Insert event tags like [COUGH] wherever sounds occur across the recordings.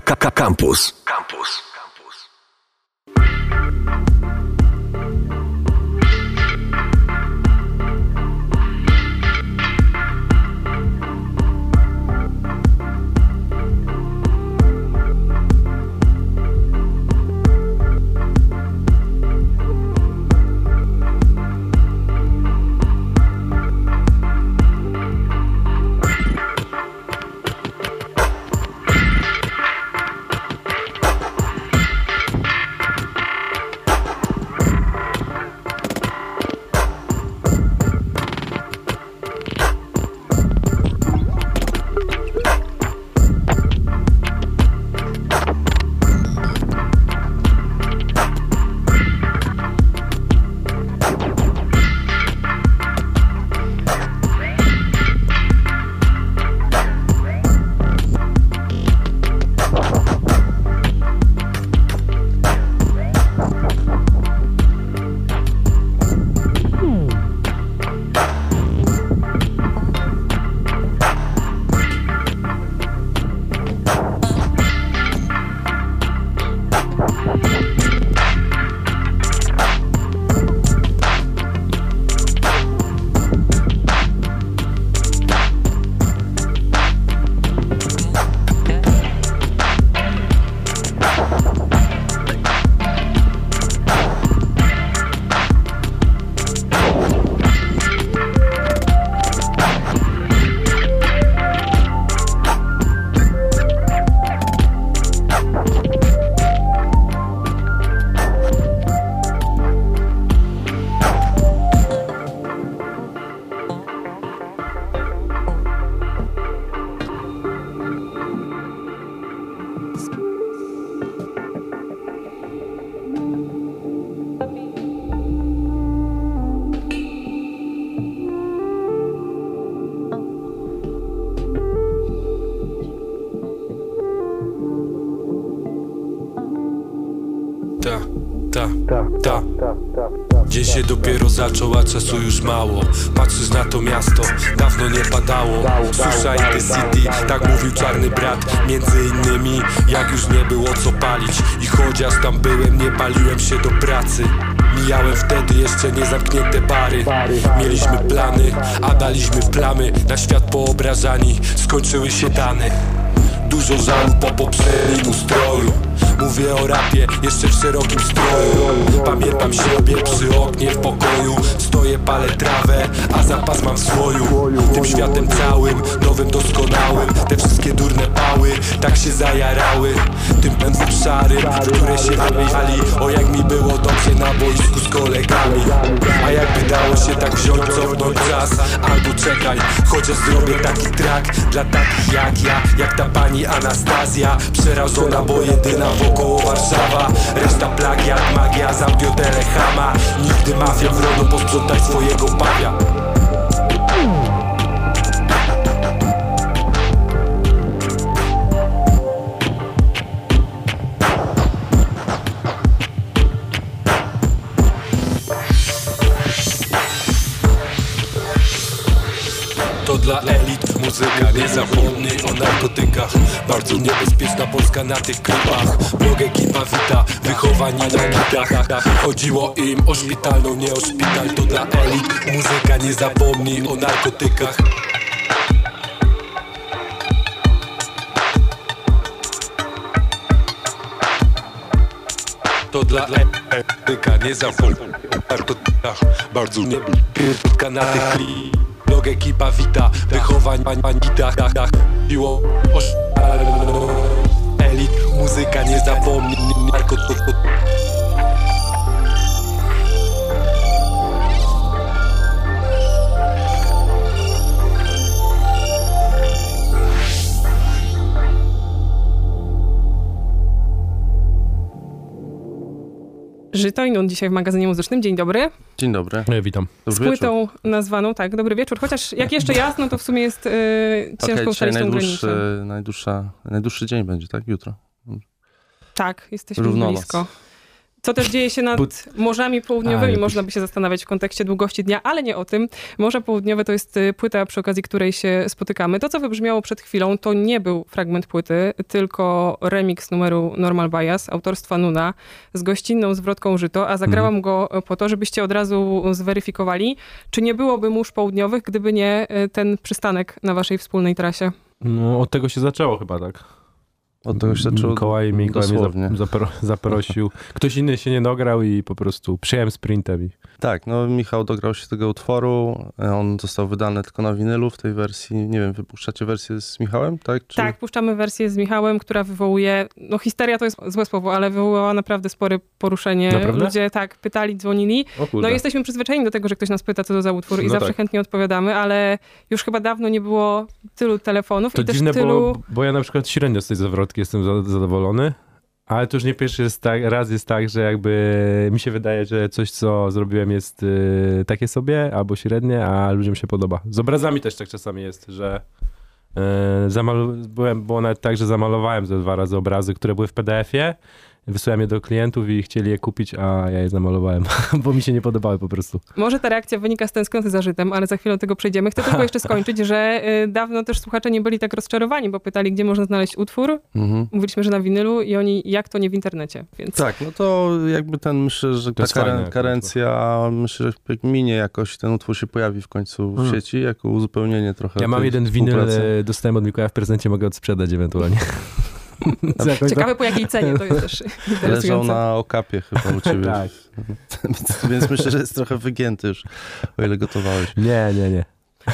Campus. Campus. Zaczął, a czasu już mało. Patrzysz na to miasto, dawno nie padało. Susza i the city, tak mówił czarny brat. Między innymi, jak już nie było co palić. I chociaż tam byłem, nie paliłem się do pracy. Mijałem wtedy jeszcze niezamknięte bary. Mieliśmy plany, a daliśmy plamy. Na świat poobrażani, skończyły się dane. Dużo żalu po poprzednim ustroju Mówię o rapie, jeszcze w szerokim stroju. Pamiętam siebie przy oknie w pokoju. Stoję, palę trawę, a zapas mam w swoju Tym światem całym, nowym, doskonałym. Te wszystkie durne pały, tak się zajarały. Tym pędzlem szarym, które się wymieniali O jak mi było dobrze na boisku z kolegami. A jakby dało się tak wziąć, cofnąć czas? Albo czekaj, chociaż zrobię taki track Dla takich jak ja, jak ta pani Anastazja. Przerażona, bo jedyna wokoło Warszawa. Reszta plagiat, magia, zamknio telechama Nigdy mafia w rodu posprzątaj swojego pawia muzyka Nie zapomnij o narkotykach. Bardzo niebezpieczna Polska na tych klipach Blog ekipa wita Wychowani na gitach Chodziło im o szpitalną, nie o szpital To dla elit. Muzyka Nie zapomnij o narkotykach. To dla etyka, nie zapomnij o narkotykach. Bardzo niebezpieczna na tych klipach ekipa wita, wychowań bandita Piło Elit, muzyka nie zapomnij Narkotyk Żytojnun dzisiaj w magazynie muzycznym. Dzień dobry. Dzień dobry. Ja witam. Dobry Z płytą wieczór. nazwaną, tak, dobry wieczór. Chociaż jak jeszcze [LAUGHS] jasno, to w sumie jest yy, ciężko okay, granicę. Najdłuższa, najdłuższy dzień będzie, tak? Jutro. Tak, jesteśmy Równonoc. blisko. Co też dzieje się nad But... morzami południowymi, A, można by się zastanawiać w kontekście długości dnia, ale nie o tym. Morze Południowe to jest y, płyta, przy okazji której się spotykamy. To, co wybrzmiało przed chwilą, to nie był fragment płyty, tylko remix numeru Normal Bias autorstwa Nuna z gościnną zwrotką Żyto, a zagrałam mhm. go po to, żebyście od razu zweryfikowali, czy nie byłoby mórz południowych, gdyby nie y, ten przystanek na waszej wspólnej trasie. No, od tego się zaczęło chyba, tak? Od tego się zaczęło Mikołaj, Mikołaj mnie zapro, [LAUGHS] zaprosił. Ktoś inny się nie dograł i po prostu przyjąłem sprintem. I... Tak, no Michał dograł się tego utworu. On został wydany tylko na winylu w tej wersji. Nie wiem, wypuszczacie wersję z Michałem, tak? Czy... Tak, puszczamy wersję z Michałem, która wywołuje, no histeria to jest złe słowo, ale wywołała naprawdę spore poruszenie. Naprawdę? Ludzie tak pytali, dzwonili. No jesteśmy przyzwyczajeni do tego, że ktoś nas pyta, co to za utwór no i zawsze tak. chętnie odpowiadamy, ale już chyba dawno nie było tylu telefonów to i dziwne, też tylu... Bo, bo ja na przykład średnio z tej zawrotki jestem zadowolony. Ale to już nie pierwszy jest tak, raz jest tak, że jakby mi się wydaje, że coś, co zrobiłem jest y, takie sobie, albo średnie, a ludziom się podoba. Z obrazami też tak czasami jest, że y, zamalu- byłem, było nawet tak, że zamalowałem ze dwa razy obrazy, które były w PDF-ie wysłałem je do klientów i chcieli je kupić, a ja je zamalowałem, [LAUGHS] bo mi się nie podobały po prostu. Może ta reakcja wynika z tęsknoty za żytem, ale za chwilę do tego przejdziemy. Chcę tylko [LAUGHS] jeszcze skończyć, że y, dawno też słuchacze nie byli tak rozczarowani, bo pytali, gdzie można znaleźć utwór. Mhm. Mówiliśmy, że na winylu i oni, jak to nie w internecie. Więc... Tak, no to jakby ten, myślę, że to ta karen, karencja, myślę, że minie jakoś, ten utwór się pojawi w końcu w hmm. sieci, jako uzupełnienie trochę Ja mam jeden winyl, e, dostałem od Mikołaja w prezencie, mogę odsprzedać ewentualnie. [LAUGHS] Ciekawe po jakiej cenie to jest też [LAUGHS] Leżał na okapie chyba u ciebie. tak. [LAUGHS] Więc myślę, że jest trochę wygięty już, o ile gotowałeś. Nie, nie, nie.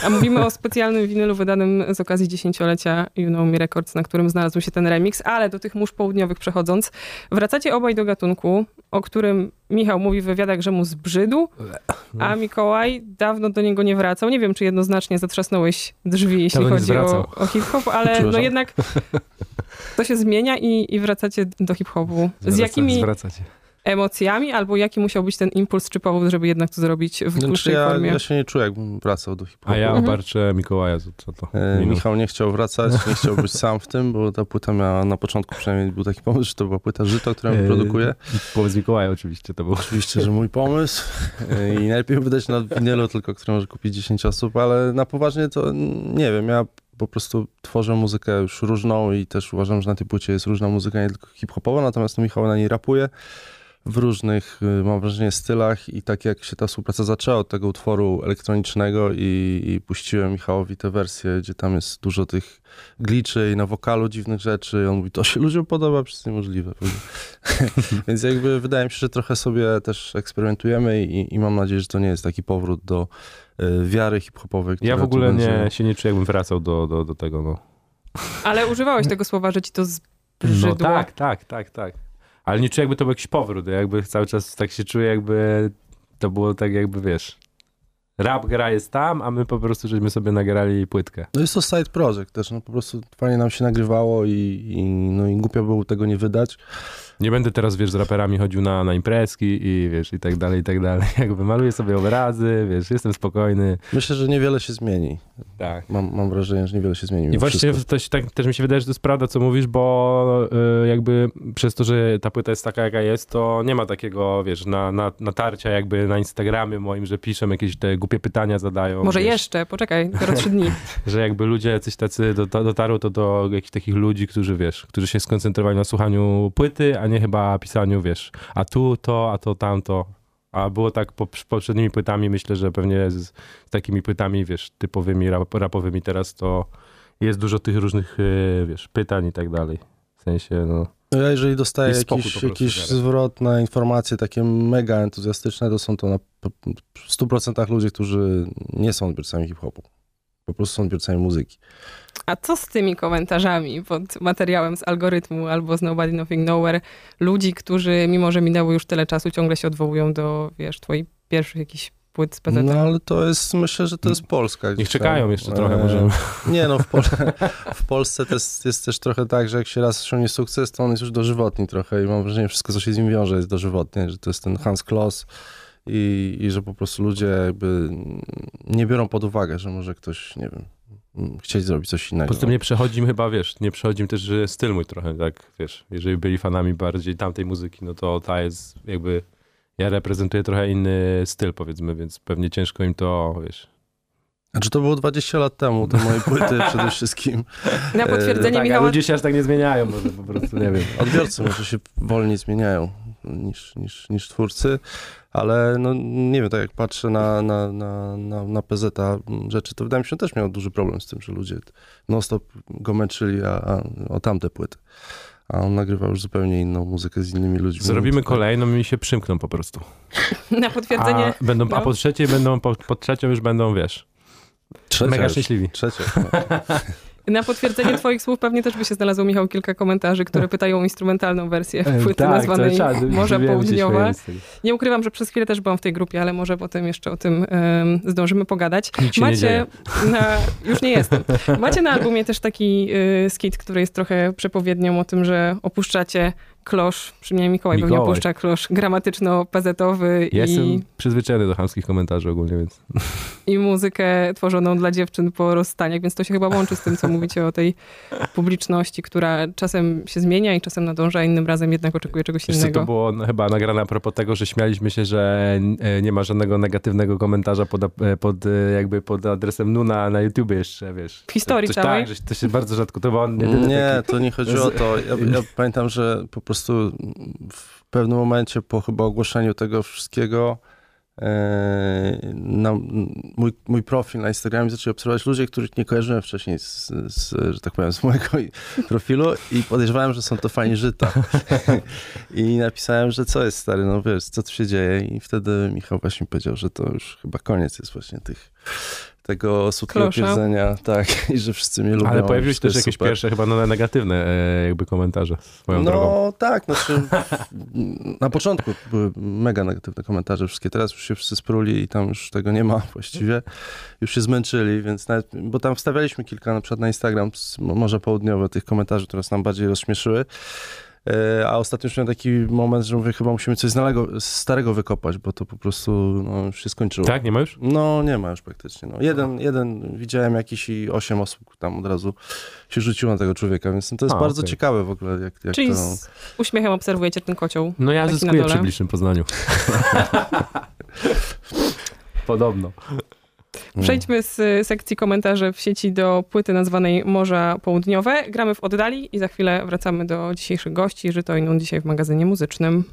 A mówimy o specjalnym winylu wydanym z okazji dziesięciolecia You Know Me Records, na którym znalazł się ten remix, ale do tych mórz południowych przechodząc, wracacie obaj do gatunku, o którym Michał mówi w wywiadach, że mu zbrzydł, a Mikołaj dawno do niego nie wracał. Nie wiem, czy jednoznacznie zatrzasnąłeś drzwi, jeśli chodzi o, o hip-hop, ale no jednak to się zmienia i, i wracacie do hip-hopu. Z jakimi... Zwracacie emocjami, albo jaki musiał być ten impuls czy powód, żeby jednak to zrobić w dłuższej znaczy ja, formie? Ja się nie czuję, jakbym wracał do hip-hopu. A ja mhm. obarczę Mikołaja, co to? E, Michał nie chciał wracać, nie chciał być sam w tym, bo ta płyta miała, na początku przynajmniej był taki pomysł, że to była płyta Żyto, którą e, produkuję. Pomysł Mikołaja oczywiście to był. Oczywiście, że mój pomysł e, i najlepiej wydać na winylu tylko, który może kupić 10 osób, ale na poważnie to nie wiem, ja po prostu tworzę muzykę już różną i też uważam, że na tej płycie jest różna muzyka, nie tylko hip-hopowa, natomiast to Michał na niej rapuje w różnych, y, mam wrażenie, stylach i tak jak się ta współpraca zaczęła od tego utworu elektronicznego i, i puściłem Michałowi tę wersję, gdzie tam jest dużo tych gliczy i na wokalu dziwnych rzeczy i on mówi, to się ludziom podoba, przecież niemożliwe. [LAUGHS] Więc jakby wydaje mi się, że trochę sobie też eksperymentujemy i, i mam nadzieję, że to nie jest taki powrót do y, wiary hip-hopowej. Ja w ogóle nie, się nie czuję, jakbym wracał do, do, do tego, no. Ale używałeś tego słowa, że ci to zbrzydło. No tak, tak, tak, tak. Ale nie czuję, jakby to był jakiś powrót. Jakby cały czas tak się czuję, jakby to było tak jakby, wiesz, rap gra jest tam, a my po prostu żeśmy sobie nagrali płytkę. No jest to side project też, no po prostu fajnie nam się nagrywało i, i no i głupio było tego nie wydać. Nie będę teraz, wiesz, z raperami chodził na, na imprezki i wiesz, i tak dalej, i tak dalej. [LAUGHS] Jakby maluję sobie obrazy, wiesz, jestem spokojny. Myślę, że niewiele się zmieni. Tak. Mam, mam wrażenie, że niewiele się zmieni. I właśnie się, tak, też mi się wydaje, że to jest prawda, co mówisz, bo y, jakby przez to, że ta płyta jest taka, jaka jest, to nie ma takiego, wiesz, na, na, natarcia jakby na Instagramie moim, że piszę jakieś te głupie pytania zadają. Może wiesz, jeszcze, poczekaj, dopiero trzy dni. [LAUGHS] że jakby ludzie jacyś tacy do, dotarło to do jakichś takich ludzi, którzy, wiesz, którzy się skoncentrowali na słuchaniu płyty, a nie chyba pisaniu, wiesz, a tu to, a to tamto. A było tak po, poprzednimi płytami, myślę, że pewnie z, z takimi płytami, wiesz, typowymi, rap, rapowymi teraz, to jest dużo tych różnych, e, wiesz, pytań i tak dalej. W sensie, no... No ja jeżeli dostaję jakiś, jakiś zwrot na informacje takie mega entuzjastyczne, to są to na 100% ludzie, którzy nie są odbiorcami hip-hopu. Po prostu są odbiorcami muzyki. A co z tymi komentarzami pod materiałem z algorytmu albo z Nobody Nothing Nowhere? Ludzi, którzy mimo, że minęło już tyle czasu, ciągle się odwołują do, wiesz, twoich pierwszych jakichś płyt z PZT. No ale to jest, myślę, że to jest Polska. Niech czekają jeszcze e... trochę może. Nie no, w, Pol [LAUGHS] w Polsce to jest, jest, też trochę tak, że jak się raz osiągnie sukces, to on jest już dożywotni trochę i mam wrażenie, że wszystko, co się z nim wiąże jest dożywotnie, że to jest ten Hans Kloss i, i że po prostu ludzie jakby nie biorą pod uwagę, że może ktoś, nie wiem, chcieć zrobić coś innego. Po prostu nie przechodzi mi chyba, wiesz, nie przechodzi mi też że styl mój trochę, tak, wiesz, jeżeli byli fanami bardziej tamtej muzyki, no to ta jest jakby, ja reprezentuję trochę inny styl powiedzmy, więc pewnie ciężko im to, wiesz, Znaczy to było 20 lat temu, te moje [LAUGHS] płyty przede wszystkim. Na potwierdzenie tak, a Michała... ludzie się aż tak nie zmieniają, może po prostu, nie wiem. Odbiorcy może się wolniej zmieniają niż, niż, niż twórcy, ale no nie wiem, tak jak patrzę na, na, na, na, na PZ rzeczy, to wydaje mi się, że też miał duży problem z tym, że ludzie non-stop go męczyli a, a, o tamte płyty. A on nagrywał już zupełnie inną muzykę z innymi ludźmi. Zrobimy kolejną i się przymkną po prostu. [LAUGHS] Na A, potwierdzenie... będą, a no. po trzeciej będą, po, po trzecią już będą, wiesz, Trzecia mega już. szczęśliwi. Trzecia. [LAUGHS] No. Na potwierdzenie [LAUGHS] twoich słów pewnie też by się znalazło, Michał, kilka komentarzy, które [LAUGHS] pytają o instrumentalną wersję płyty nazwanej Morza Południowe. Nie ukrywam, że przez chwilę też byłam w tej grupie, ale może potem jeszcze o tym em, zdążymy pogadać. Nie Macie dzieje. na... [LAUGHS] Już nie jestem. Macie na albumie też taki y, skit, który jest trochę przepowiednią o tym, że opuszczacie klosz, przynajmniej Mikołaj, pewnie Mikołaj. opuszcza klosz gramatyczno-pezetowy Ja i, Jestem przyzwyczajony do chamskich komentarzy ogólnie, więc [LAUGHS] i muzykę tworzoną dla dziewczyn po rozstaniach, więc to się chyba łączy z tym, co mówicie o tej publiczności, która czasem się zmienia i czasem nadąża, a innym razem jednak oczekuje czegoś Wiesz innego. to było chyba nagrane a propos tego, że śmialiśmy się, że e, nie ma żadnego negatywnego komentarza pod, e, pod, e, jakby pod adresem Nuna na YouTube jeszcze, wiesz. W historii Coś całej? Tak, że to się bardzo rzadko, to było jedyny Nie, taki... to nie chodzi o to. Ja, ja [LAUGHS] pamiętam, że po prostu w pewnym momencie po chyba ogłoszeniu tego wszystkiego e, na, mój, mój profil na Instagramie zaczęli obserwować ludzie, których nie kojarzyłem wcześniej z, z, że tak powiem, z mojego profilu i podejrzewałem, że są to fani żyta. [LAUGHS] I napisałem, że co jest stary, no wiesz, co tu się dzieje i wtedy Michał właśnie powiedział, że to już chyba koniec jest właśnie tych tego słodkiego pierdzenia, tak, [LAUGHS] i że wszyscy mnie lubią. Ale pojawiły się też jakieś super. pierwsze chyba no, negatywne e, jakby komentarze swoją no drogą. tak, znaczy [LAUGHS] na początku były mega negatywne komentarze wszystkie, teraz już się wszyscy spruli i tam już tego nie ma [LAUGHS] właściwie, już się zmęczyli, więc nawet, bo tam wstawialiśmy kilka na przykład na Instagram Morza Południowe tych komentarzy, które nas nam bardziej rozśmieszyły, a ostatnio już miałem taki moment, że mówię, chyba musimy coś znalego, starego wykopać, bo to po prostu no, już się skończyło. Tak, nie ma już? No, nie ma już praktycznie. No. Jeden, jeden widziałem jakiś i osiem osób tam od razu się rzuciło na tego człowieka, więc to jest A, bardzo okej. ciekawe w ogóle, jak, jak Czyli to... z uśmiechem obserwujecie ten kocioł. No ja zyskuję przy bliższym Poznaniu. [LAUGHS] Podobno. Przejdźmy z y, sekcji komentarzy w sieci do płyty nazwanej Morza Południowe. Gramy w oddali i za chwilę wracamy do dzisiejszych gości. Żyto i Nun dzisiaj w magazynie muzycznym.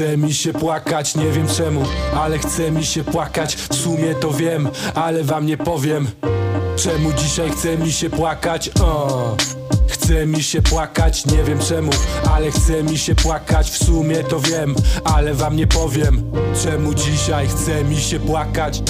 Chce mi się płakać, nie wiem czemu, ale chce mi się płakać. W sumie to wiem, ale wam nie powiem. Czemu dzisiaj chce mi się płakać? O. Chce mi się płakać, nie wiem czemu, ale chce mi się płakać. W sumie to wiem, ale wam nie powiem. Czemu dzisiaj chce mi się płakać?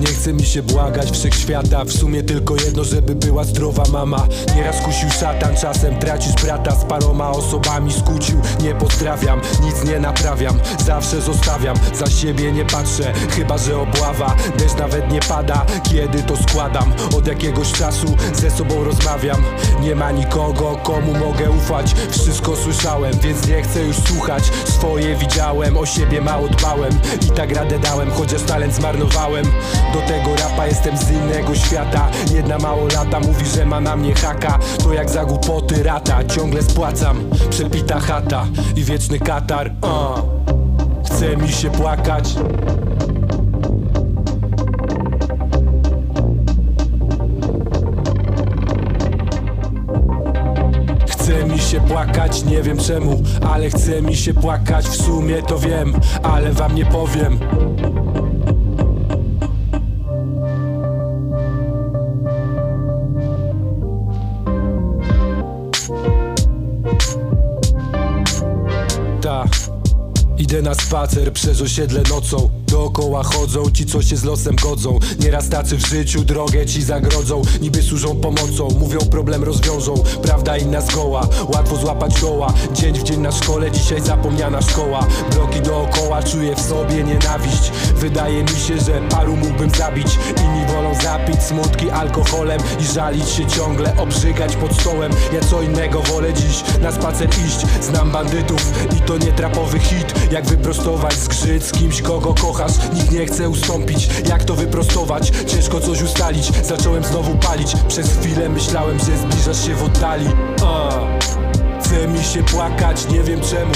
Nie chce mi się błagać wszechświata W sumie tylko jedno, żeby była zdrowa mama Nieraz kusił szatan, czasem tracisz brata Z paroma osobami skłócił Nie pozdrawiam, nic nie naprawiam Zawsze zostawiam, za siebie nie patrzę Chyba, że obława, deszcz nawet nie pada Kiedy to składam, od jakiegoś czasu Ze sobą rozmawiam Nie ma nikogo, komu mogę ufać? Wszystko słyszałem, więc nie chcę już słuchać. Swoje widziałem, o siebie mało dbałem. I tak radę dałem, chociaż talent zmarnowałem. Do tego rapa jestem z innego świata. Jedna mało lata mówi, że ma na mnie haka. To jak za głupoty rata, ciągle spłacam. Przepita chata i wieczny katar. Uh. Chce mi się płakać Chce mi się płakać, nie wiem czemu, ale chce mi się płakać, w sumie to wiem, ale wam nie powiem. Ta, idę na spacer przez osiedle nocą Dookoła chodzą ci, co się z losem godzą. Nieraz tacy w życiu drogę ci zagrodzą. Niby służą pomocą, mówią problem rozwiążą. Prawda inna zgoła, łatwo złapać goła Dzień w dzień na szkole, dzisiaj zapomniana szkoła. Bloki dookoła, czuję w sobie nienawiść. Wydaje mi się, że paru mógłbym zabić. Inni wolą zapić smutki alkoholem I żalić się ciągle, obrzygać pod stołem. Ja co innego wolę dziś na spacer iść. Znam bandytów i to nie trapowy hit. Jak wyprostować zgrzyt z kimś, kogo kochasz? Nikt nie chce ustąpić, jak to wyprostować? Ciężko coś ustalić, zacząłem znowu palić. Przez chwilę myślałem, że zbliżasz się w oddali. A, Chce mi się płakać, nie wiem czemu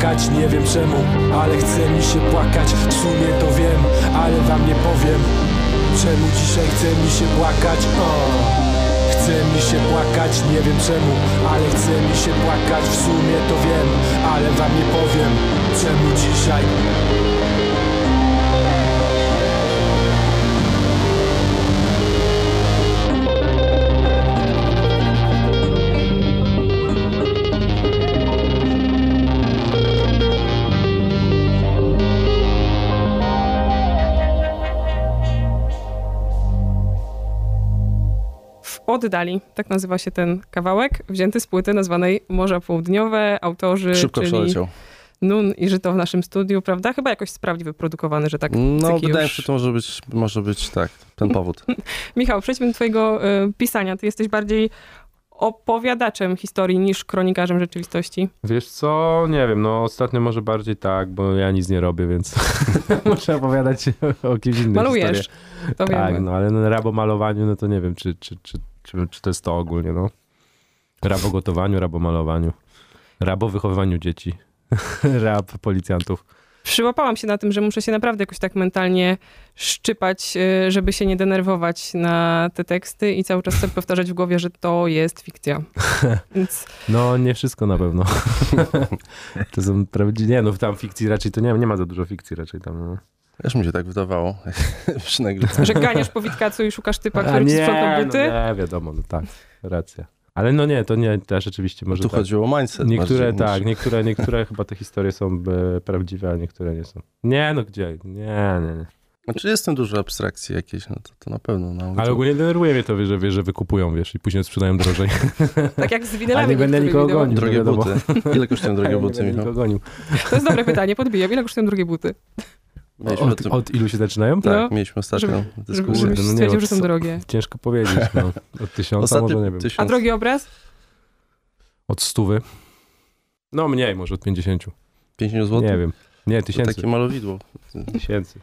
płakać, nie wiem czemu Ale chce mi się płakać, w sumie to wiem Ale wam nie powiem. Czemu dzisiaj chce mi się płakać? O. Chce mi się płakać, nie wiem czemu Ale chce mi się płakać, w sumie to wiem Ale wam nie powiem. Czemu dzisiaj oddali, tak nazywa się ten kawałek, wzięty z płyty nazwanej Morza Południowe. Autorzy, Szybko czyli przeleciał. Nun i Żyto w naszym studiu, prawda? Chyba jakoś sprawnie wyprodukowany, że tak No, wydaje mi już... się, że to może być, może być tak, ten [LAUGHS] powód. Michał, przejdźmy do twojego y, pisania. Ty jesteś bardziej opowiadaczem historii niż kronikarzem rzeczywistości. Wiesz co, nie wiem, no ostatnio może bardziej tak, bo ja nic nie robię, więc [LAUGHS] muszę opowiadać o kimś innym. Malujesz, historię. to Tak, wiemy. no ale na rabomalowaniu, no to nie wiem, czy, czy, czy, czy, czy to jest to ogólnie, no. Rabogotowaniu, rabomalowaniu, rabowychowywaniu dzieci, [LAUGHS] rab policjantów. Przyłapałam się na tym, że muszę się naprawdę jakoś tak mentalnie szczypać, y, żeby się nie denerwować na te teksty i cały czas sobie powtarzać w głowie, że to jest fikcja. [LAUGHS] Więc No nie wszystko na pewno. [LAUGHS] to są prawdziwe, nie no tam fikcji raczej to nie, nie ma za dużo fikcji raczej tam, no. Też mi się tak wydawało [LAUGHS] że ganiasz po Witkacu i szukasz typa, A który ci nie, sprzątał buty. no nie, wiadomo, no tak, racja. Ale no nie, to nie, też rzeczywiście może Tu tak. chodziło o mindset. Niektóre tak, niż- niektóre, niektóre [LAUGHS] chyba te historie są e, prawdziwe, a niektóre nie są. Nie, no gdzie? Nie, nie, nie. Znaczy jest tam dużo abstrakcji jakiejś, no to, to na pewno. No, Ale ogólnie denerwuje mnie to, wiesz, że, wiesz, że wykupują, wiesz, i później sprzedają drożej. [LAUGHS] Tak jak z A winylami. nie będę nikogo wideo. gonił. Drogie wiadomo. buty. Ile kosztują drogie Nie buty, będę Michał? nikogo gonił. To jest dobre pytanie, podbijam. Ile kosztują drugie buty? Mieliśmy Od, tym, od ilu się zaczynają? tak, no, mieliśmy ostatnią żeby- dyskusję. Żebyś no nie, stwierdził, od że są drogie. [LAUGHS] Ciężko powiedzieć, no. Od tysiąca Ostatni może, nie wiem. tysiąc, A drogi obraz? Od stówy? No mniej, może od pięćdziesięciu. 50 zł? Nie wiem. Nie, To tysięcy. takie malowidło. Tysięcy.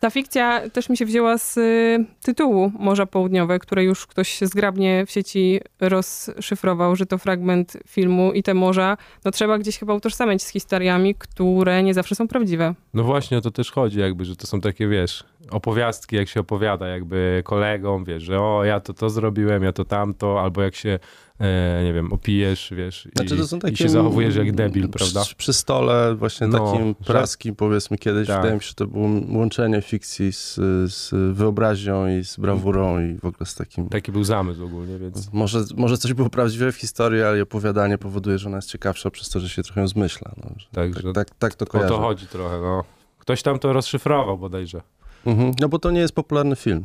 Ta fikcja też mi się wzięła z y, tytułu Morza Południowe, które już ktoś zgrabnie w sieci rozszyfrował, że to fragment filmu i te morza, no trzeba gdzieś chyba utożsamiać z historiami, które nie zawsze są prawdziwe. No właśnie o to też chodzi, jakby, że to są takie, wiesz, opowiastki, jak się opowiada jakby kolegom, wiesz, że o, ja to to zrobiłem, ja to tamto, albo jak się, e, nie wiem, opijesz, wiesz, Znaczy, i, takie, i się zachowujesz jak debil, przy, prawda? Przy stole właśnie No, takim że- praskim powiedzmy kiedyś, Tak. wydaje mi się, że to było łączenie fikcji z, z wyobraźnią i z brawurą i w ogóle z takim... Taki był zamysł ogólnie, więc Może, może coś było prawdziwe w historii, ale opowiadanie powoduje, że ona jest ciekawsza przez to, że się trochę zmyśla. No, Tak, tak, tak, tak to o kojarzę. to chodzi trochę, no. Ktoś tam to rozszyfrował bodajże. Mhm. No bo to nie jest popularny film,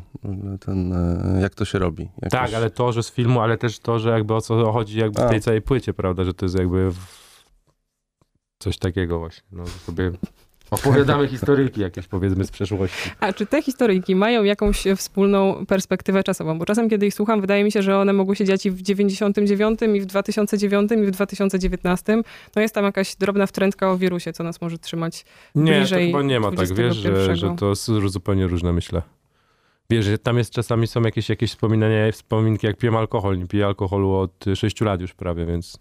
ten, e, jak to się robi. Jakoś... Tak, ale to, że z filmu, ale też to, że jakby o co chodzi jakby w tej całej płycie, prawda, że to jest jakby coś takiego właśnie, no, sobie opowiadamy historyjki jakieś powiedzmy z przeszłości. A czy te historyjki mają jakąś wspólną perspektywę czasową? Bo czasem, kiedy ich słucham, wydaje mi się, że one mogły się dziać i w 99, i w 2009, i w 2019. No jest tam jakaś drobna wtrętka o wirusie, co nas może trzymać Nie, bliżej to chyba nie ma tak, wiesz, że, 21. że to są zupełnie różne, myślę. Wiesz, że tam jest czasami są jakieś, jakieś wspominania, wspominki, jak piję alkohol. Nie piję alkoholu od 6 lat już prawie, więc...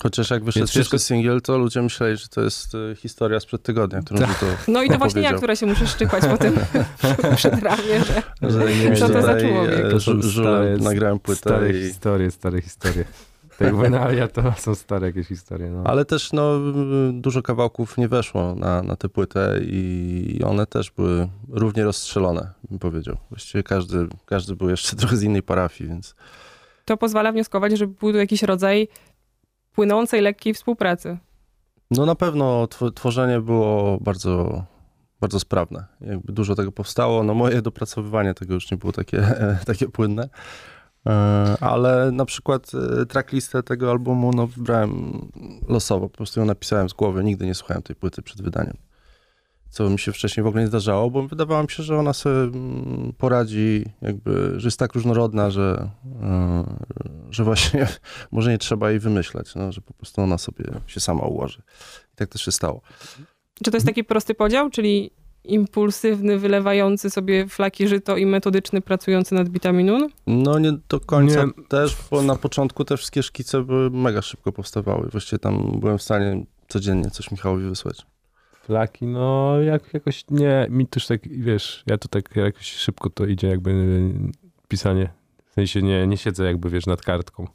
Chociaż jak wyszedł Więc wszystko- pierwszy singiel, to ludzie myśleli, że to jest y, historia sprzed tygodnia, którą Tak. to No i to właśnie ja, która się muszę szczypać po tym [LAUGHS] przed ramię, że że nie Co to za człowiek? e, nagrałem płytę Stare i... historie, stare historie. Tak Wenalia to są stare jakieś historie. No. Ale też no, dużo kawałków nie weszło na, na tę płytę i one też były równie rozstrzelone, bym powiedział. Właściwie każdy, każdy był jeszcze [LAUGHS] trochę z innej parafii, więc to pozwala wnioskować, że był to jakiś rodzaj płynącej, lekkiej współpracy. no na pewno tw- tworzenie było bardzo, bardzo sprawne. Jakby dużo tego powstało. No moje dopracowywanie tego już nie było takie, [LAUGHS] takie płynne. E, Ale na przykład e, tracklistę tego albumu no, wybrałem losowo, po prostu ją napisałem z głowy, nigdy nie słuchałem tej płyty przed wydaniem. Co mi się wcześniej w ogóle nie zdarzało, bo wydawało mi się, że ona sobie mm, poradzi, jakby, że jest tak różnorodna, że, e, że właśnie [LAUGHS] może nie trzeba jej wymyślać, no, że po prostu ona sobie się sama ułoży. I tak też się stało. Czy to jest taki prosty podział, czyli impulsywny, wylewający sobie flaki żyto i metodyczny, pracujący nad bitami nun? No nie do końca Nie. też, bo na początku te wszystkie szkice były mega szybko powstawały. Właściwie tam byłem w stanie codziennie coś Michałowi wysłać. Flaki, no jak, jakoś nie, mi też tak, wiesz, ja to tak jakoś szybko to idzie jakby pisanie. W sensie nie, nie siedzę jakby, wiesz, nad kartką.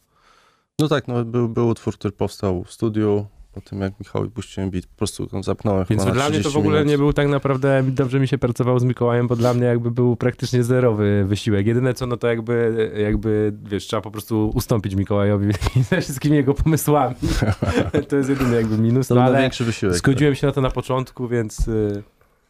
No tak, no był, był utwór, który powstał w studiu, po tym jak Michałowi puściłem beat, po prostu zapnąłem Więc chyba dla mnie to 30 w ogóle minut. nie był tak naprawdę, dobrze mi się pracowało z Mikołajem, bo dla mnie jakby był praktycznie zerowy wysiłek. Jedyne co, no to jakby, jakby wiesz, trzeba po prostu ustąpić Mikołajowi [LAUGHS] ze wszystkimi jego pomysłami. [LAUGHS] to jest jedyny jakby minus, To no ale największy wysiłek. zgodziłem się na to na początku, więc, y,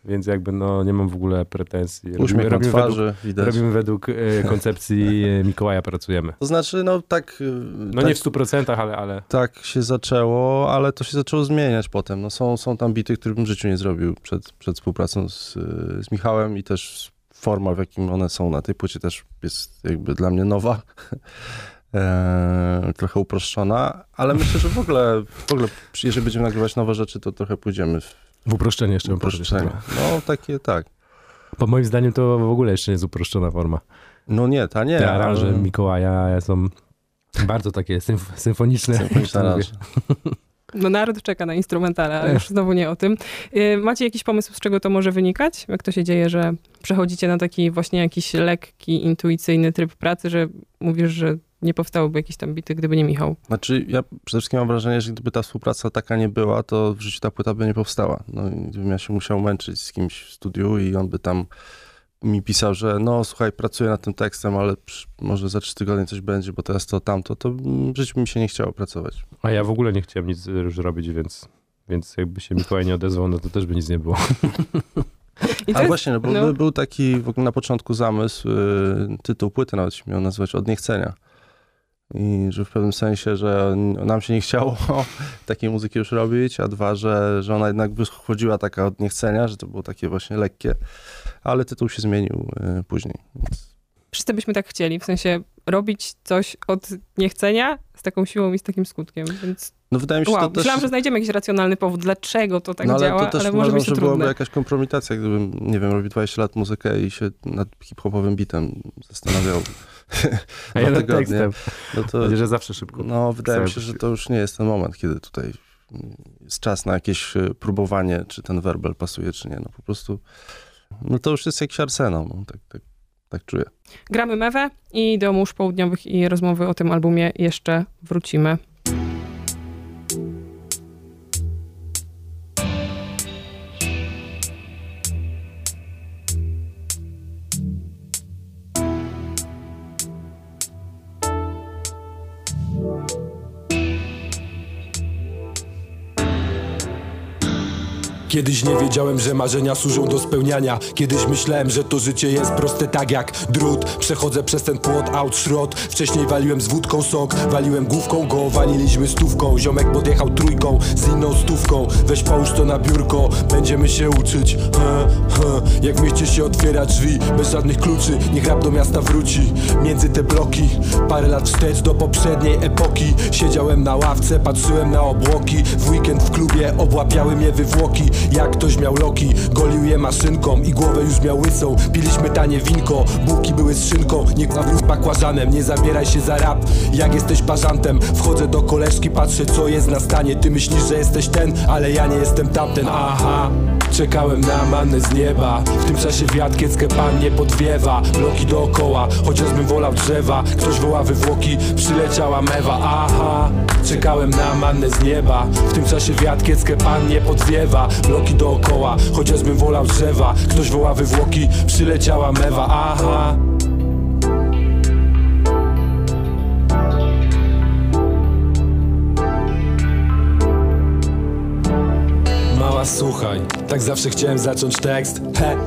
więc jakby no nie mam w ogóle pretensji. Uśmiech na według, twarzy, widać. robimy według y, koncepcji y, Mikołaja pracujemy. To znaczy, no tak... y, No tak, nie w 100%, ale, ale Tak się zaczęło, ale to się zaczęło zmieniać potem. No są, są tam bity, które bym w życiu nie zrobił przed, przed współpracą z, z Michałem i też forma, w jakim one są na tej płycie też jest jakby dla mnie nowa. Eee, [LAUGHS] trochę uproszczona, ale myślę, że w ogóle, w ogóle jeżeli będziemy nagrywać nowe rzeczy, to trochę pójdziemy w w uproszczenie jeszcze uproszczenie. No takie, tak. Bo moim zdaniem to w ogóle jeszcze nie jest uproszczona forma. No nie, ta nie. Te aranże ale- Mikołaja są bardzo takie symf- symfoniczne. Symfoniczne. [LAUGHS] No naród czeka na instrumentale, ale już znowu nie o tym. Y, Macie jakiś pomysł, z czego to może wynikać? Jak to się dzieje, że przechodzicie na taki właśnie jakiś lekki, intuicyjny tryb pracy, że mówisz, że nie powstałyby jakieś tam bity, gdyby nie Michał? Znaczy, ja przede wszystkim mam wrażenie, że gdyby ta współpraca taka nie była, to w życiu ta płyta by nie powstała. No, gdybym ja się musiał męczyć z kimś w studiu i on by tam mi pisał, że no słuchaj, pracuję nad tym tekstem, ale może za trzy tygodnie coś będzie, bo teraz to tamto, to w życiu by mi się nie chciało pracować. A ja w ogóle nie chciałem nic już robić, więc, więc jakby się Mikołaj nie odezwał, no to też by nic nie było. [LAUGHS] I Ale jest, właśnie, no, bo no. by- był taki w ogóle na początku zamysł, y, tytuł płyty nawet się miał nazywać Od niechcenia. I że w pewnym sensie, że nam się nie chciało [LAUGHS] takiej muzyki już robić, a dwa, że, że ona jednak wychodziła taka od niechcenia, że to było takie właśnie lekkie, ale tytuł się zmienił y, później. Więc wszyscy byśmy tak chcieli, w sensie robić coś od niechcenia z taką siłą i z takim skutkiem, więc No wydaje mi się, wow, to też... myślałam, że znajdziemy jakiś racjonalny powód, dlaczego to tak no, ale działa, to też ale może być to że byłaby jakaś kompromitacja, gdybym, nie wiem, robił 20 lat muzykę i się nad hip-hopowym bitem zastanawiał [LAUGHS] A tygodnie. tekstem. No to, Będzie, że zawsze szybko. No, wydaje mi się, że to już nie jest ten moment, kiedy tutaj jest czas na jakieś e, próbowanie, czy ten werbel pasuje, czy nie. No po prostu, no to już jest jakiś arsenał, no, tak, tak, tak czuję. Gramy mewę i do mórz południowych i rozmowy o tym albumie jeszcze wrócimy. Kiedyś nie wiedziałem, że marzenia służą do spełniania. Kiedyś myślałem, że to życie jest proste tak jak drut. Przechodzę przez ten płot, out, szrot Wcześniej waliłem z wódką sok Waliłem główką go, waliliśmy stówką Ziomek podjechał trójką z inną stówką. Weź połóż to na biurko, będziemy się uczyć. He, he. Jak w mieście się otwiera drzwi Bez żadnych kluczy, niech rap do miasta wróci. Między te bloki, parę lat wstecz do poprzedniej epoki. Siedziałem na ławce, patrzyłem na obłoki. W weekend w klubie obłapiały mnie wywłoki jak ktoś miał loki Golił je maszynką i głowę już miał łysą. Piliśmy tanie winko, bułki były z szynką. Nie zawróć bakłażanem, nie zabieraj się za rap. Jak jesteś parzantem, wchodzę do koleżki Patrzę co jest na stanie, ty myślisz, że jesteś ten Ale ja nie jestem tamten, aha Czekałem na manę z nieba. W tym czasie wiatr kieckę pan nie podwiewa. Bloki dookoła, chociażbym wolał drzewa. Ktoś woła wywłoki, przyleciała mewa. Aha, czekałem na manę z nieba. W tym czasie wiatr kieckę pan nie podwiewa. Bloki dookoła, chociażbym wolał drzewa. Ktoś woła wywłoki, przyleciała mewa. Aha słuchaj, tak zawsze chciałem zacząć tekst. He,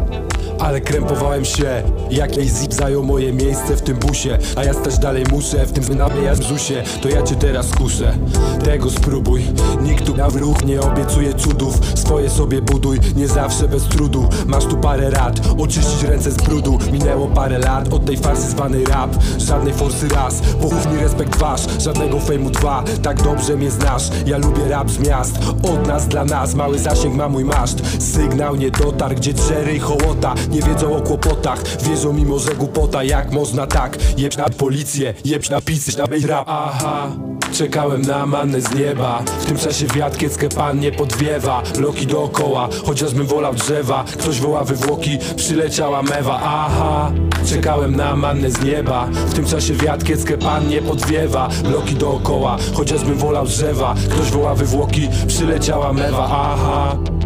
ale krępowałem się. Jak jej zip zajął moje miejsce w tym busie. A ja stać dalej muszę w tym nabijać brzusie To ja cię teraz kuszę. Tego spróbuj. Nikt tu na wróg nie obiecuje cudów. Swoje sobie buduj, nie zawsze bez trudu. Masz tu parę rad, oczyścić ręce z brudu. Minęło parę lat od tej farsy zwanej rap. Żadnej forsy raz, pochówni respekt wasz. Żadnego fejmu dwa, tak dobrze mnie znasz. Ja lubię rap z miast, od nas dla nas. Mały zasięg ma mój maszt. Sygnał nie dotarł, gdzie drzery i hołota Nie wiedzą o kłopotach, wierzą mimo że głupota Jak można tak, jebć na policję Jebć na pisy, na bej rap. Aha, czekałem na manę z nieba. W tym czasie wiatr kieckę pan nie podwiewa. Loki dookoła, chociażbym wolał drzewa. Ktoś woła wywłoki, przyleciała mewa. Aha, czekałem na manę z nieba. W tym czasie wiatr kieckę pan nie podwiewa. Loki dookoła, chociażbym wolał drzewa. Ktoś woła wywłoki, przyleciała mewa. Aha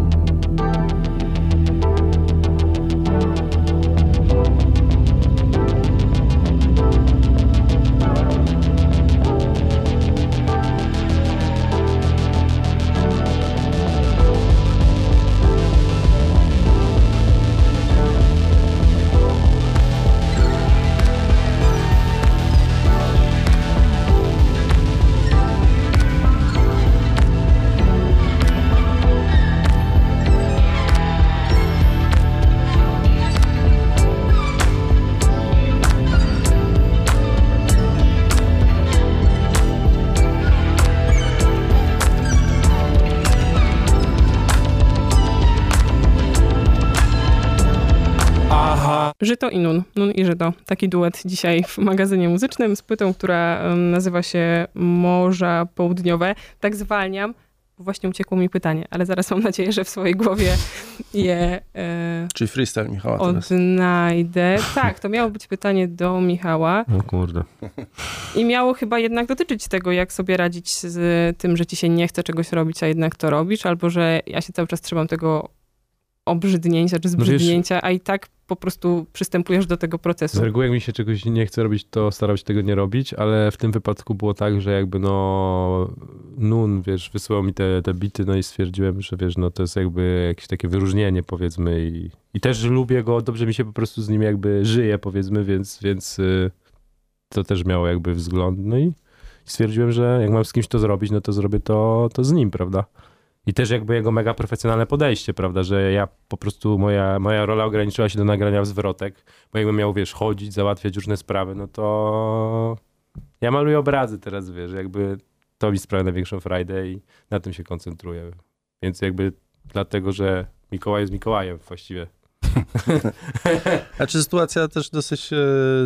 Żyto i Nun. Nun i Żyto. Taki duet dzisiaj w magazynie muzycznym z płytą, która nazywa się Morza Południowe. Tak zwalniam, bo właśnie uciekło mi pytanie, ale zaraz mam nadzieję, że w swojej głowie je e, Czyli freestyle Michała teraz. odnajdę. Tak, to miało być pytanie do Michała No kurde. i miało chyba jednak dotyczyć tego, jak sobie radzić z tym, że ci się nie chce czegoś robić, a jednak to robisz, albo że ja się cały czas trzymam tego obrzydnięcia czy No wiesz- zbrzydnięcia, a i tak po prostu przystępujesz do tego procesu. Z reguły jak mi się czegoś nie chce robić, to staram się tego nie robić, ale w tym wypadku było tak, że jakby no Nun, wiesz, wysłał mi te, te bity, no i stwierdziłem, że wiesz, no to jest jakby jakieś takie wyróżnienie powiedzmy i, i też lubię go, dobrze mi się po prostu z nim jakby żyje powiedzmy, więc, więc y, to też miało jakby wzgląd, no i stwierdziłem, że jak mam z kimś to zrobić, no to zrobię to, to z nim, prawda? I też jakby jego mega profesjonalne podejście, prawda, że ja po prostu, moja, moja rola ograniczyła się do nagrania zwrotek, bo jakbym miał, wiesz, chodzić, załatwiać różne sprawy, no to ja maluję obrazy teraz, wiesz, jakby to mi sprawia największą frajdę i na tym się koncentruję. Więc jakby dlatego, że Mikołaj jest Mikołajem właściwie. [LAUGHS] Znaczy sytuacja też dosyć e,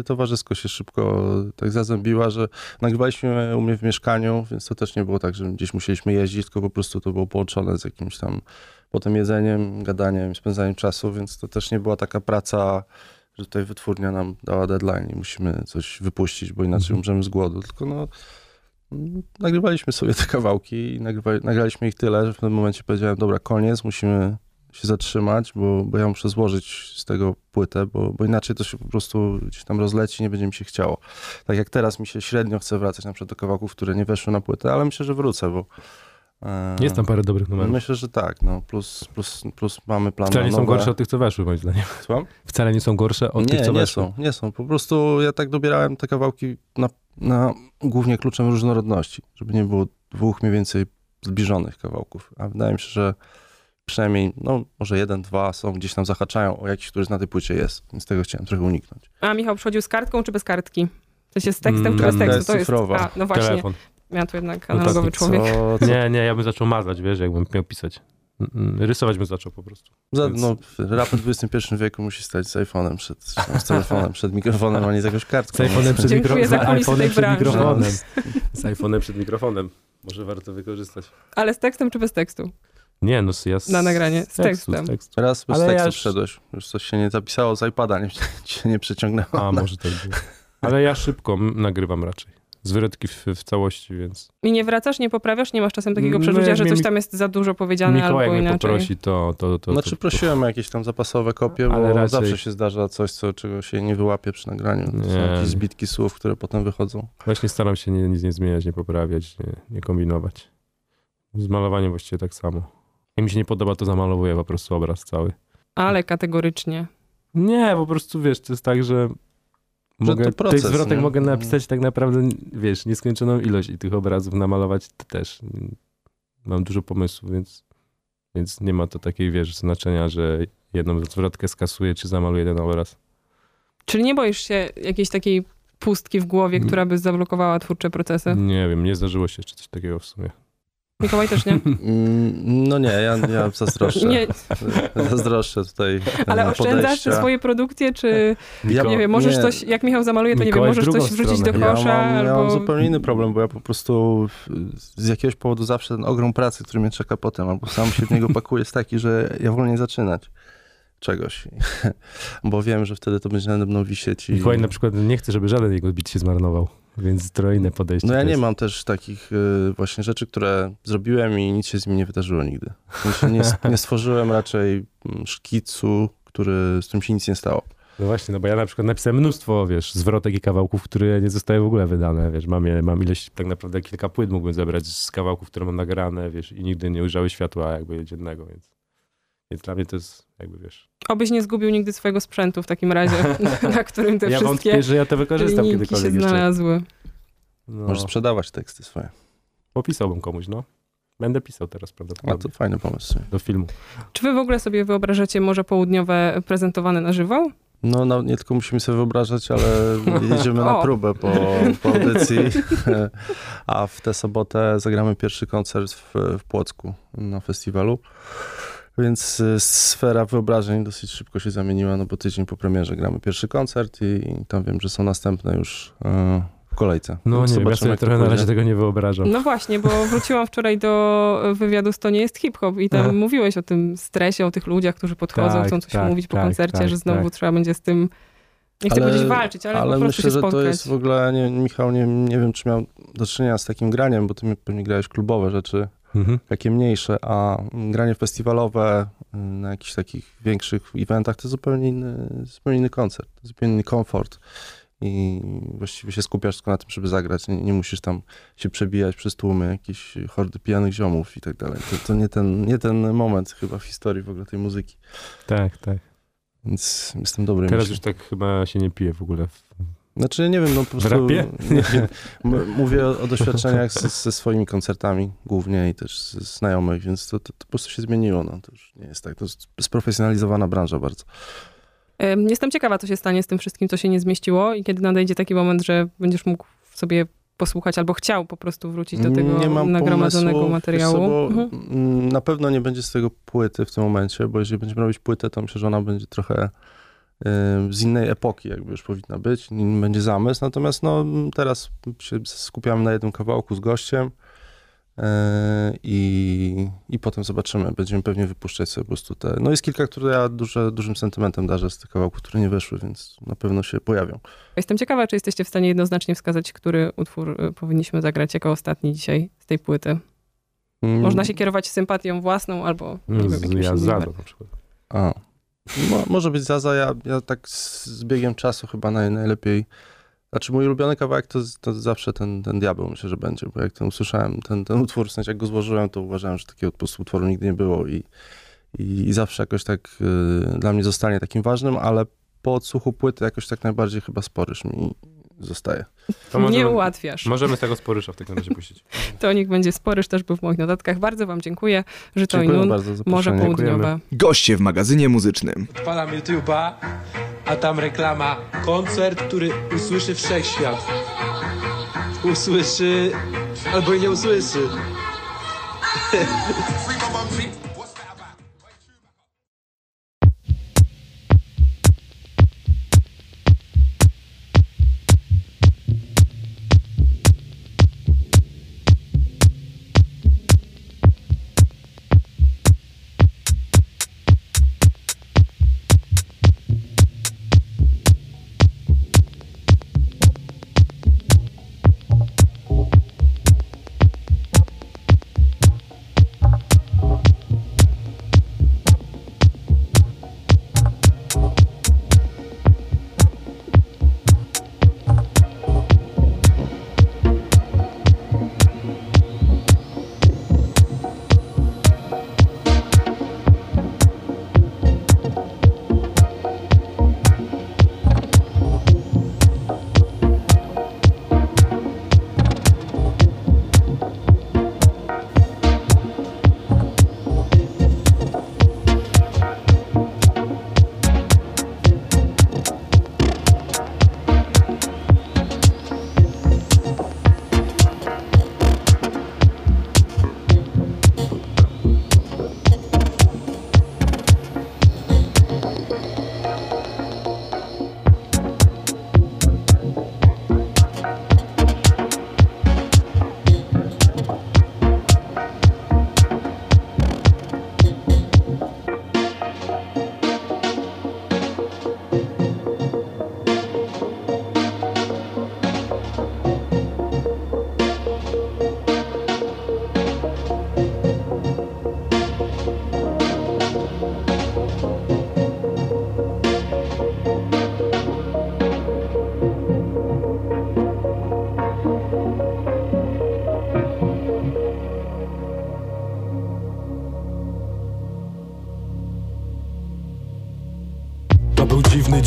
towarzysko się szybko tak zazębiła, że nagrywaliśmy u mnie w mieszkaniu, więc to też nie było tak, że gdzieś musieliśmy jeździć, tylko po prostu to było połączone z jakimś tam potem jedzeniem, gadaniem, spędzaniem czasu, więc to też nie była taka praca, że tutaj wytwórnia nam dała deadline i musimy coś wypuścić, bo inaczej umrzemy z głodu, tylko no nagrywaliśmy sobie te kawałki i nagraliśmy ich tyle, że w pewnym momencie powiedziałem, dobra, koniec, musimy się zatrzymać, bo, bo ja muszę złożyć z tego płytę, bo, bo inaczej to się po prostu gdzieś tam rozleci, nie będzie mi się chciało. Tak jak teraz mi się średnio chce wracać na przykład do kawałków, które nie weszły na płytę, ale myślę, że wrócę, bo... e, Jest tam parę dobrych numerów. Myślę, że tak, no, plus, plus, plus mamy plan Wcale nie są gorsze od tych, co weszły, moim zdaniem. Słucham? Wcale nie są gorsze od nie, tych, co nie weszły. są, nie są. Po prostu ja tak dobierałem te kawałki na, na głównie kluczem różnorodności, żeby nie było dwóch mniej więcej zbliżonych kawałków. A wydaje mi się, że przynajmniej, no może jeden, dwa są gdzieś tam zahaczają o jakiś, który na tej płycie jest, więc tego chciałem trochę uniknąć. A Michał przychodził z kartką czy bez kartki? W sensie z tekstem Mm, czy bez tekstu? jest To jest, cyfrowa. a, no właśnie, Telefon. ja tu jednak No to analogowy człowiek. Co, co, [LAUGHS] Nie, nie, ja bym zaczął mazać, wiesz, jakbym miał pisać. Mm, Rysować bym zaczął po prostu. Za, Więc- no, rap w XXI wieku musi stać z iPhone'em przed, z telefonem przed mikrofonem, a nie z jakąś kartką. Z iPhone'em przed, mikro... za z iPhone'em przed mikrofonem. [LAUGHS] Z iPhone'em przed mikrofonem. Może warto wykorzystać. Ale z tekstem czy bez tekstu? Nie, no ja z, Na nagranie, z tekstu, tekstem. Z tekstu. Raz bez Ale ja tekstu już- wszedłeś. Już coś się nie zapisało z iPada, nie, [LAUGHS] ci się nie przeciągnęło. A, może tak było. Ale ja szybko nagrywam raczej. Z wyrodki w, w całości, więc I nie wracasz, nie poprawiasz, nie masz czasem takiego No, przeczucia, że coś tam jest za dużo powiedziane Mikołaj albo jak mnie inaczej. poprosi, to... to, to Znaczy to, prosiłem o jakieś tam zapasowe kopie, bo Ale raczej- zawsze się zdarza coś, co, czego się nie wyłapie przy nagraniu. To są Nie. jakieś zbitki słów, które potem wychodzą. Właśnie staram się nie, nic nie zmieniać, nie poprawiać, nie, nie kombinować. Z malowaniem właściwie tak samo. Jak mi się nie podoba, to zamalowuję po prostu obraz cały. Ale kategorycznie. Nie, po prostu wiesz, to jest tak, że mogę, to proces, tych zwrotek nie? mogę napisać tak naprawdę, wiesz, nieskończoną ilość i tych obrazów namalować to też. Mam dużo pomysłów, więc, więc nie ma to takiej, wiesz, znaczenia, że jedną zwrotkę skasuję, czy zamaluję jeden obraz. Czyli nie boisz się jakiejś takiej pustki w głowie, która by zablokowała twórcze procesy? Nie wiem, nie zdarzyło się jeszcze coś takiego w sumie. Mikołaj też nie? Mm, No nie, ja, ja zazdroszczę. nie Zazdroszczę tutaj ale e, oszczędzasz te podejścia. swoje produkcje, czy Ja, nie wiem, możesz nie. coś, jak Michał zamaluje, to nie wiem, Mikołaj możesz coś wrzucić do stronę. Ja kosza, mam, ja mam albo... zupełnie inny problem, bo ja po prostu z jakiegoś powodu zawsze ten ogrom pracy, który mnie czeka potem, albo sam się w niego [LAUGHS] pakuję, jest taki, że ja wolę nie zaczynać czegoś, [LAUGHS] bo wiem, że wtedy to będzie nade mną wisieć. I... Mikołaj na przykład nie chce, żeby żaden jego bit się zmarnował, więc trochę podejście. No ja nie jest. mam też takich y, właśnie rzeczy, które zrobiłem i nic się z nimi nie wydarzyło nigdy. Nie, nie stworzyłem raczej mm, szkicu, który, z którym się nic nie stało. No właśnie, no bo ja na przykład napisałem mnóstwo, wiesz, zwrotek i kawałków, które nie zostały w ogóle wydane, wiesz, mam, je, mam ileś, tak naprawdę kilka płyt mógłbym zebrać z kawałków, które mam nagrane, wiesz, i nigdy nie ujrzały światła jakby dziennego, więc, więc dla mnie to jest jakby, wiesz... Obyś nie zgubił nigdy swojego sprzętu w takim razie, [LAUGHS] na którym te ja wszystkie wątpię, że ja to wykorzystam się kiedykolwiek jeszcze. znalazły. No, Możesz sprzedawać teksty swoje. popisałbym komuś, no. Będę pisał teraz A prawdopodobnie to fajny pomysł. do filmu. Czy wy w ogóle sobie wyobrażacie Morze Południowe prezentowane na żywo? No, no nie tylko musimy sobie wyobrażać, ale [LAUGHS] jedziemy na próbę po, po audycji. [LAUGHS] A w tę sobotę zagramy pierwszy koncert w, w Płocku na festiwalu. Więc y, sfera wyobrażeń dosyć szybko się zamieniła, no bo tydzień po premierze gramy pierwszy koncert i, i tam wiem, że są następne już e, w kolejce. No Więc nie ja sobie trochę na razie tego nie wyobrażam. No właśnie, bo [LAUGHS] wróciłam wczoraj do wywiadu z To nie jest hip-hop i tam Aha. mówiłeś o tym stresie, o tych ludziach, którzy podchodzą, Tak, chcą coś tak, mówić po tak, koncercie, tak, że znowu tak. trzeba będzie z tym, nie chcę Ale- powiedzieć walczyć, ale, Ale po prostu myślę, się że spotkać. to jest w ogóle, nie, Michał, nie, nie wiem, czy miał do czynienia z takim graniem, bo ty mi- pewnie grałeś klubowe rzeczy, Mhm. takie mniejsze, a granie festiwalowe y, na jakichś takich większych eventach to zupełnie inny, zupełnie inny koncert, zupełnie inny komfort. I właściwie się skupiasz tylko na tym, żeby zagrać. Nie, nie musisz tam się przebijać przez tłumy, jakieś hordy pijanych ziomów i tak dalej. To, to nie, ten, nie ten moment chyba w historii w ogóle tej muzyki. Tak, tak. Więc jestem dobry. Teraz myśli. już tak chyba się nie pije w ogóle. Znaczy, nie wiem, no po prostu... [LAUGHS] mówię o, o doświadczeniach ze, ze swoimi koncertami głównie i też ze znajomych, więc to, to, to po prostu się zmieniło. No. To już nie jest tak. To jest sprofesjonalizowana branża bardzo. Em, Jestem ciekawa, co się stanie z tym wszystkim, co się nie zmieściło i kiedy nadejdzie taki moment, że będziesz mógł sobie posłuchać albo chciał po prostu wrócić do tego nie mam nagromadzonego pomysłu, materiału. Co, Mhm. Na pewno nie będzie z tego płyty w tym momencie, bo jeżeli będziemy robić płytę, to myślę, że ona będzie trochę z innej epoki, jakby już powinna być, nim będzie zamysł. Natomiast no, teraz się skupiamy na jednym kawałku z gościem y, i, i potem zobaczymy. Będziemy pewnie wypuszczać sobie po prostu te... No jest kilka, które ja duże, dużym sentymentem darzę z tych kawałków, które nie weszły, więc na pewno się pojawią. Jestem ciekawa, czy jesteście w stanie jednoznacznie wskazać, który utwór y, powinniśmy zagrać jako ostatni dzisiaj z tej płyty. Mm, Można się kierować sympatią własną albo nie wiem, jakimś ja. Zado na przykład. A. Mo, może być Zaza, ja, ja tak z, biegiem czasu chyba naj, najlepiej. Znaczy mój ulubiony kawałek to, to zawsze ten, ten diabeł myślę, że będzie, bo jak ten usłyszałem, ten, ten utwór, w sensie jak go złożyłem, to uważałem, że takiego utworu nigdy nie było i, i, i zawsze jakoś tak y, dla mnie zostanie takim ważnym, ale po odsłuchu płyty jakoś tak najbardziej chyba sporyż mi zostaje. To Nie możemy- ułatwiasz. Możemy z tego sporysza w takim razie puścić. [LAUGHS] To niech będzie sporyż, też był w moich notatkach. Bardzo wam dziękuję, że to i nun, Morze. Południowe. Goście w magazynie muzycznym. Odpalam YouTube'a, a tam reklama. Koncert, który usłyszy wszechświat. Usłyszy albo i nie usłyszy.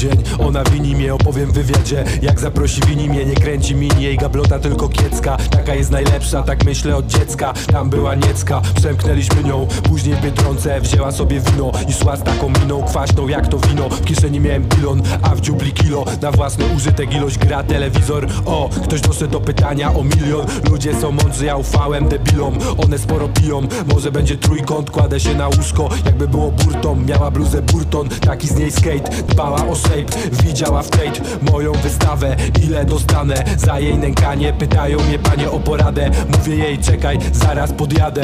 Dzień, ona wini mnie, opowiem w wywiadzie. Jak zaprosi wini mnie, nie kręci mini Jej gablota tylko kiecka, taka jest najlepsza Tak myślę od dziecka, tam była niecka Przemknęliśmy nią, później w Biedronce Wzięła sobie wino i szła z taką miną Kwaśną jak to wino, w kieszeni miałem bilon A w dziubli kilo, na własny użytek Ilość gra telewizor, o Ktoś doszedł do pytania o milion. Ludzie są mądrzy, ja ufałem debilom. One sporo piją, może będzie trójkąt. Kładę się na łóżko, jakby było burtą. Miała bluzę Burton, taki z niej skate. Dbała o shape, widziała w trade Moją wystawę, ile dostanę Za jej nękanie, pytają mnie panie o poradę. Mówię jej czekaj, zaraz podjadę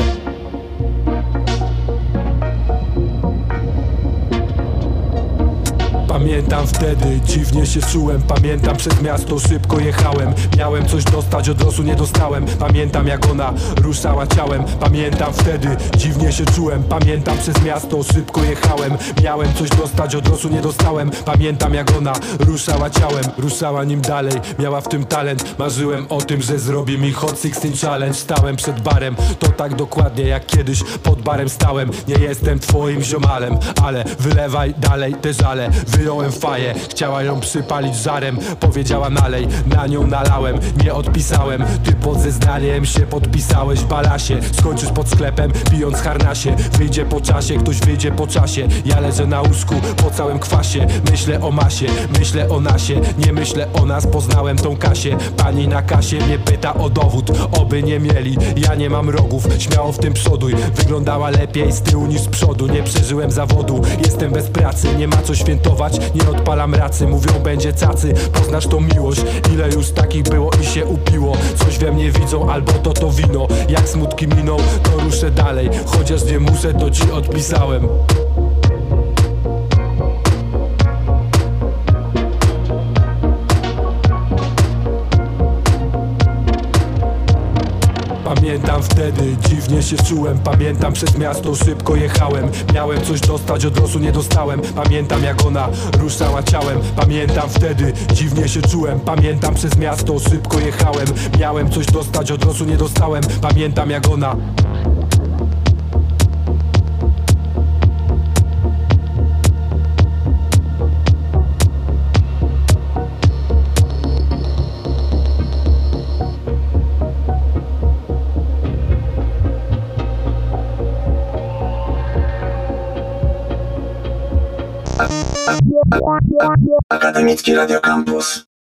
Pamiętam wtedy, dziwnie się czułem. Pamiętam przez miasto, szybko jechałem. Miałem coś dostać, od losu nie dostałem. Pamiętam jak ona ruszała ciałem. Pamiętam wtedy, dziwnie się czułem. Pamiętam przez miasto, szybko jechałem. Miałem coś dostać, od losu nie dostałem. Pamiętam jak ona ruszała ciałem. Ruszała nim dalej, miała w tym talent. Marzyłem o tym, że zrobi mi Hot 16 Challenge. Stałem przed barem, to tak dokładnie jak kiedyś Pod barem stałem, nie jestem twoim ziomalem Ale wylewaj dalej te żale Wyjąłem faję, chciała ją przypalić żarem. Powiedziała nalej, na nią nalałem Nie odpisałem, ty pod zeznaniem się podpisałeś Balasie, skończysz pod sklepem pijąc harnasie. Wyjdzie po czasie, ktoś wyjdzie po czasie. Ja leżę na łóżku po całym kwasie. Myślę o masie, myślę o nasie. Nie myślę o nas, poznałem tą Kasię. Pani na kasie mnie pyta o dowód Oby nie mieli, ja nie mam rogów Śmiało w tym przoduj, wyglądała lepiej z tyłu niż z przodu. Nie przeżyłem zawodu, jestem bez pracy. Nie ma co świętować, nie odpalam racy Mówią będzie cacy, poznasz tą miłość. Ile już takich było i się upiło. Coś we mnie widzą, albo to to wino. Jak smutki miną, to ruszę dalej. Chociaż nie muszę, to ci odpisałem Pamiętam wtedy, dziwnie się czułem Pamiętam przez miasto, szybko jechałem. Miałem coś dostać, od losu nie dostałem. Pamiętam jak ona ruszała ciałem. Pamiętam wtedy, dziwnie się czułem. Pamiętam przez miasto, szybko jechałem. Miałem coś dostać, od losu nie dostałem. Pamiętam jak ona Akademicki Radio Campus.